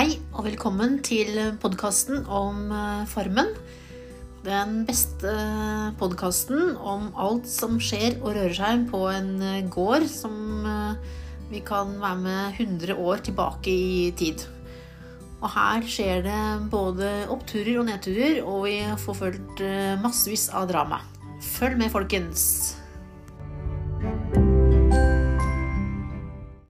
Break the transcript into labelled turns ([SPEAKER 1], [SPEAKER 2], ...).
[SPEAKER 1] Hei og velkommen til podkasten om eh, Farmen. Den beste eh, podkasten om alt som skjer og rører seg på en eh, gård som vi kan være med 100 år tilbake i tid. Og her skjer det både oppturer og nedturer, og vi får fulgt massevis av drama. Følg med, folkens!